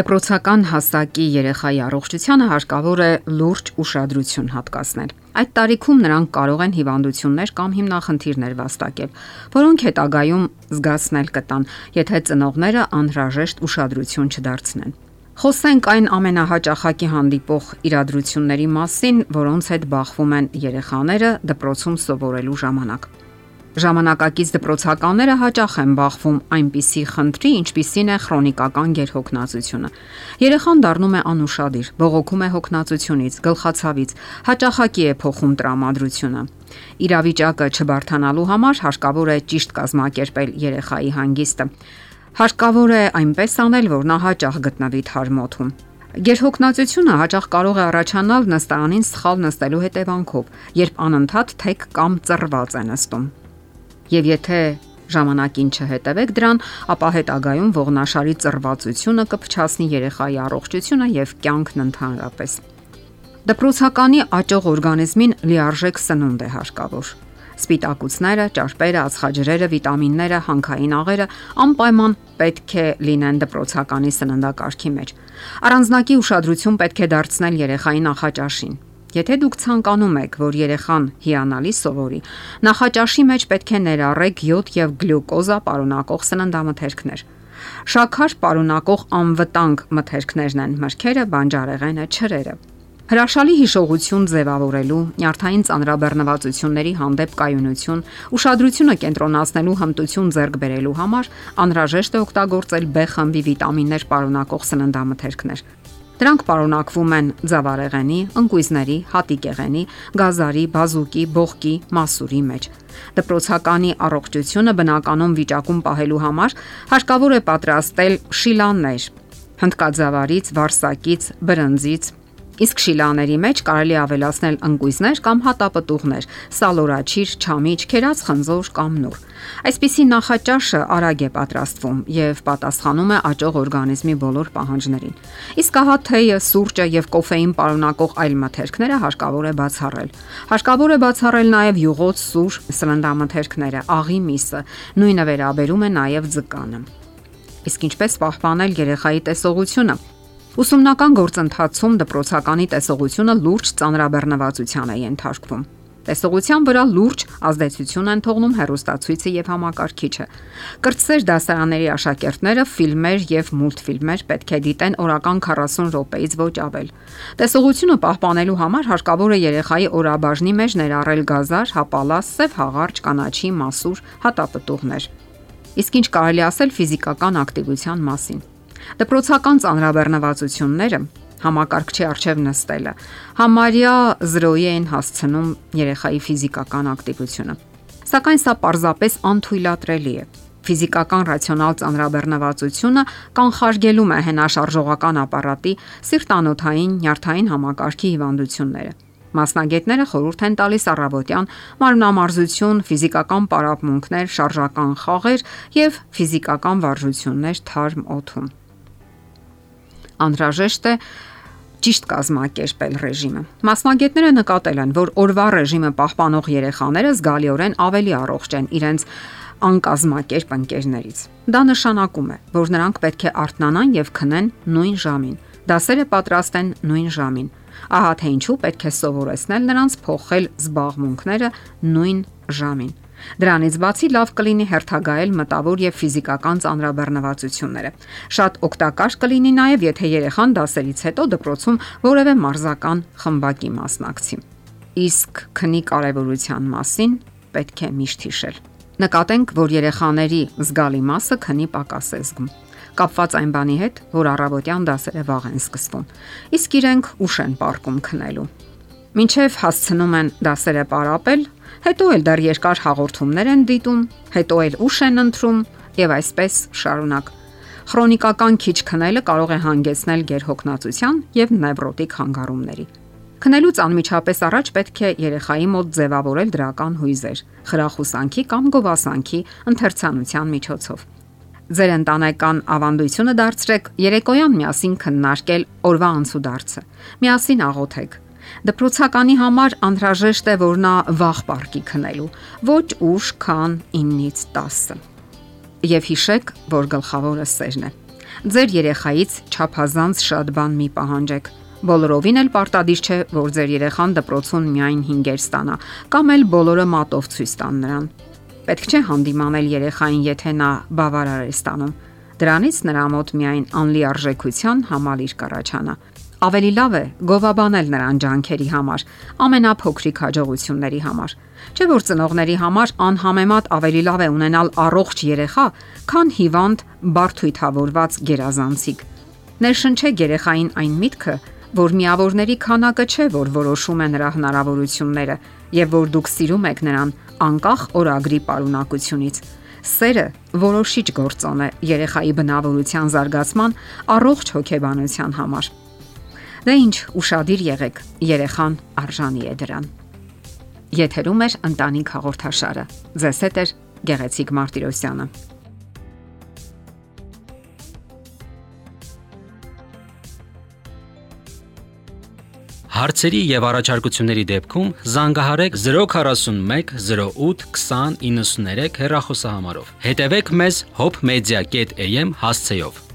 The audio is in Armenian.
Դպրոցական հասակի երեխայի առողջությանը հարկավոր է լուրջ ուշադրություն հատկացնել։ Այդ տարիքում նրանք կարող են հիվանդություններ կամ հիմնախնդիրներ վաստակել, որոնք հետագայում զգացնել կտան, եթե ծնողները անհրաժեշտ ուշադրություն չդարձնեն։ Խոսենք այն ամենահաճախակի հանդիպող իրադրությունների մասին, որոնց հետ բախվում են երեխաները դպրոցում սովորելու ժամանակ։ Ժամանակակից դպրոցականները հաճախ են բախվում այնպիսի խնդրի, ինչպիսին է քրոնիկական գերհոգնածությունը։ Երեխան դառնում է անուշադիր, բողոքում է հոգնածությունից, գլխացավից, հաճախակի է փոխում տրամադրությունը։ Իրավիճակը չբարթանալու համար հարկավոր է ճիշտ կազմակերպել երեխայի հանգիստը։ Հարկավոր է այնպես անել, որ նա հաճախ գտնվի թարմոթում։ Գերհոգնածությունը հաճախ կարող է առաջանալ նստարանին սխալ նստելու հետևանքով, երբ անընդհատ թեք կամ ծռված է նստում։ Եվ եթե ժամանակին չհետևեք դրան, ապա հետագայում ողնաշարի ծռվածությունը կփչացնի երեխայի առողջությունը եւ կյանքն ընդհանրապես։ Դպրոցականի աճող օրգանիզմին լիարժեք սնունդ է հարկավոր։ Սպիտակուցները, ճարպերը, ածխաջրերը, վիտամինները, հանքային աղերը անպայման պետք է լինեն դպրոցականի սննդակարգի մեջ։ Առանձնակի ուշադրություն պետք է դարձնել երեխայի նախաճաշին, Եթե դուք ցանկանում եք, որ երեխան հիանալի սովորի, նախաճաշի մեջ պետք է ներառեք յոդ եւ գլյուկոզա պարունակող սննդամթերքներ։ Շաքար պարունակող անվտանգ մթերքներն են մրգերը, բանջարեղենը, չրերը։ Հրաշալի հիշողություն ձևավորելու, նյարդային ծանրաբեռնվածությունների հանդեպ կայունություն, ուշադրությունը կենտրոնացնելու հմտություն ձեռք բերելու համար անհրաժեշտ է օգտագործել B խմբի վիտամիններ պարունակող սննդամթերքներ։ Դրանք պարունակվում են ձավարեղենի, ընկույզների, հատիկեղենի, գազարի, բազուկի, բողկի, մասուրի մեջ։ Դպրոցականի առողջությունը բնականon վիճակում պահելու համար հարկավոր է պատրաստել շիլաններ հնդկաձավարից, վարսակից, բրնձից, Իսկ շիլաների մեջ կարելի ավելացնել ընկույզներ կամ հատապտուղներ, սալորաչիր, չամիչ, քերած խնձոր կամ նուր։ Այսպիսի նախաճաշը արագ է պատրաստվում եւ պատասխանում է աճող օրգանիզմի բոլոր պահանջներին։ Իսկ ահա թեյը, սուրճը եւ կոֆեին պարունակող այլ մթերքները հարկավոր է բացառել։ Հարկավոր է բացառել նաեւ յուղոտ, սուր, սննդամթերքները, աղի միսը, նույնը վերաբերում է նաեւ ձկանը։ Իսկ ինչպես պահպանել երեխայի տեսողությունը։ Ուսումնական գործընթացում դպրոցականի տեսողությունը լուրջ ծանրաբեռնվածության է ենթարկվում։ Տեսողության վրա լուրջ ազդեցություն են թողնում հերոստացույցը եւ համակարգիչը։ Կրտսեր դասարանների աշակերտները ֆիլմեր եւ մուլտֆիլմեր պետք է դիտեն օրական 40 րոպեից ոչ ավել։ Տեսողությունը պահպանելու համար հարկավոր է երեխայի օրաբաժնի մեջ ներառել գազար, հապալաս, սև հաղարճ, կանաչի, մասուր, հատապտուղներ։ Իսկ ինչ կարելի ասել ֆիզիկական ակտիվության մասին։ Դպրոցական ծանրաբեռնվածությունները համակարգչի արժև նստելը համարյա 0-ի են հասցնում երեխայի ֆիզիկական ակտիվությունը։ Սակայն սա պարզապես անթույլատրելի է։ Ֆիզիկական ռացիոնալ ծանրաբեռնվածությունը կանխարգելում է հենաշարժողական ապարատի, սիրտանոթային, նյարդային համակարգի հիվանդությունները։ Մասնագետները խորհուրդ են տալիս առավոտյան մարմնամարզություն, ֆիզիկական պարապմունքներ, շարժական խաղեր եւ ֆիզիկական վարժություններ թարմ օդում անհրաժեշտ է ճիշտ կազմակերպել ռեժիմը։ Մասնագետները նկատել են, որ օրվա ռեժիմը պահպանող երեխաները զգալիորեն ավելի առողջ են իրենց անկազմակերպ ընկերներից։ Դա նշանակում է, որ նրանք պետք է արթնանան եւ քնեն նույն ժամին, դասերը պատրաստեն նույն ժամին։ Ահա թե ինչու պետք է սովորեցնել նրանց փոխել զբաղմունքները նույն ժամին։ Դրանից բացի լավ կլինի հերթագայել մտավոր եւ ֆիզիկական ծանրաբեռնվածությունները։ Շատ օգտակար կլինի նաեւ, եթե երեխան դասերից հետո դպրոցում որևէ մարզական խմբակի մասնակցի։ Իսկ քնի կարևորության մասին պետք է միշտ հիշել։ Նկատենք, որ երեխաների զգալի մասը քնի պակաս է զգում կապված այն բանի հետ, որ առավոտյան դասերը վաղ են սկսվում։ Իսկ իրենք ուշ են պարկում քնելու։ Մինչև հասցնում են դասերը պարապել, հետո էլ դեռ երկար հաղորդումներ են դիտում, հետո էլ ուշ են ընտրում եւ այսպես շարունակ։ Քրոնիկական քիչ քնելը կարող է հանգեցնել գերհոգնածության եւ նևրոտիկ հանգարումների։ Քնելուց անմիջապես առաջ պետք է երեխայի մոտ ձևավորել դրական հույզեր, խրախուսանքի կամ գովասանքի ընթերցանության միջոցով։ Ձեր ընտանեկան ավանդությունը դարձրեք երեկոյան միասին քննարկել օրվա անցուդարձը։ Միասին աղոթեք Դպրոցականի համար անհրաժեշտ է, որ նա վաղ պարկի քնելու, ոչ ուշ, քան 9-ից 10։ Եվ հիշեք, որ գլխավորը սերն է։ Ձեր երեխայից ճափազանց շատ բան մի պահանջեք։ Բոլորովին էլ պարտադիր չէ, որ ձեր երեխան դպրոցում միայն 5-եր ստանա, կամ էլ բոլորը մատով ցույց տան նրան։ Պետք չէ հանդիմանել երեխային, եթե նա բավարար է ստանում։ Դրանից նրա մոտ միայն անլիարժեքության համալիր կառաջանա։ Ավելի լավ է գովաբանել նրան ջանքերի համար, ամենափոքրիկ հաջողությունների համար։ Չէ՞ որ ծնողների համար անհամեմատ ավելի լավ է ունենալ առողջ երեխա, քան հիվանդ, բարթույթավորված գերազանցիկ։ Ներշնչեք երեխային այն միտքը, որ միավորների քանակը չէ, որ որոշում է նրա հնարավորությունները, եւ որ դուք սիրում եք նրան անկախ օրագրի պարունակությունից։ Սերը որոշիչ գործոն է երեխայի բնավորության զարգացման առողջ հոգեբանության համար։ Դե ինչ, ուրախadir եղեք, երեխան արժանի է դրան։ Եթերում է ընտանիք հաղորդաշարը։ Ձեզ հետ է Գեղեցիկ Մարտիրոսյանը։ Հարցերի եւ առաջարկությունների դեպքում զանգահարեք 041 08 20 93 հեռախոսահամարով։ Հետևեք մեզ hopmedia.am հասցեով։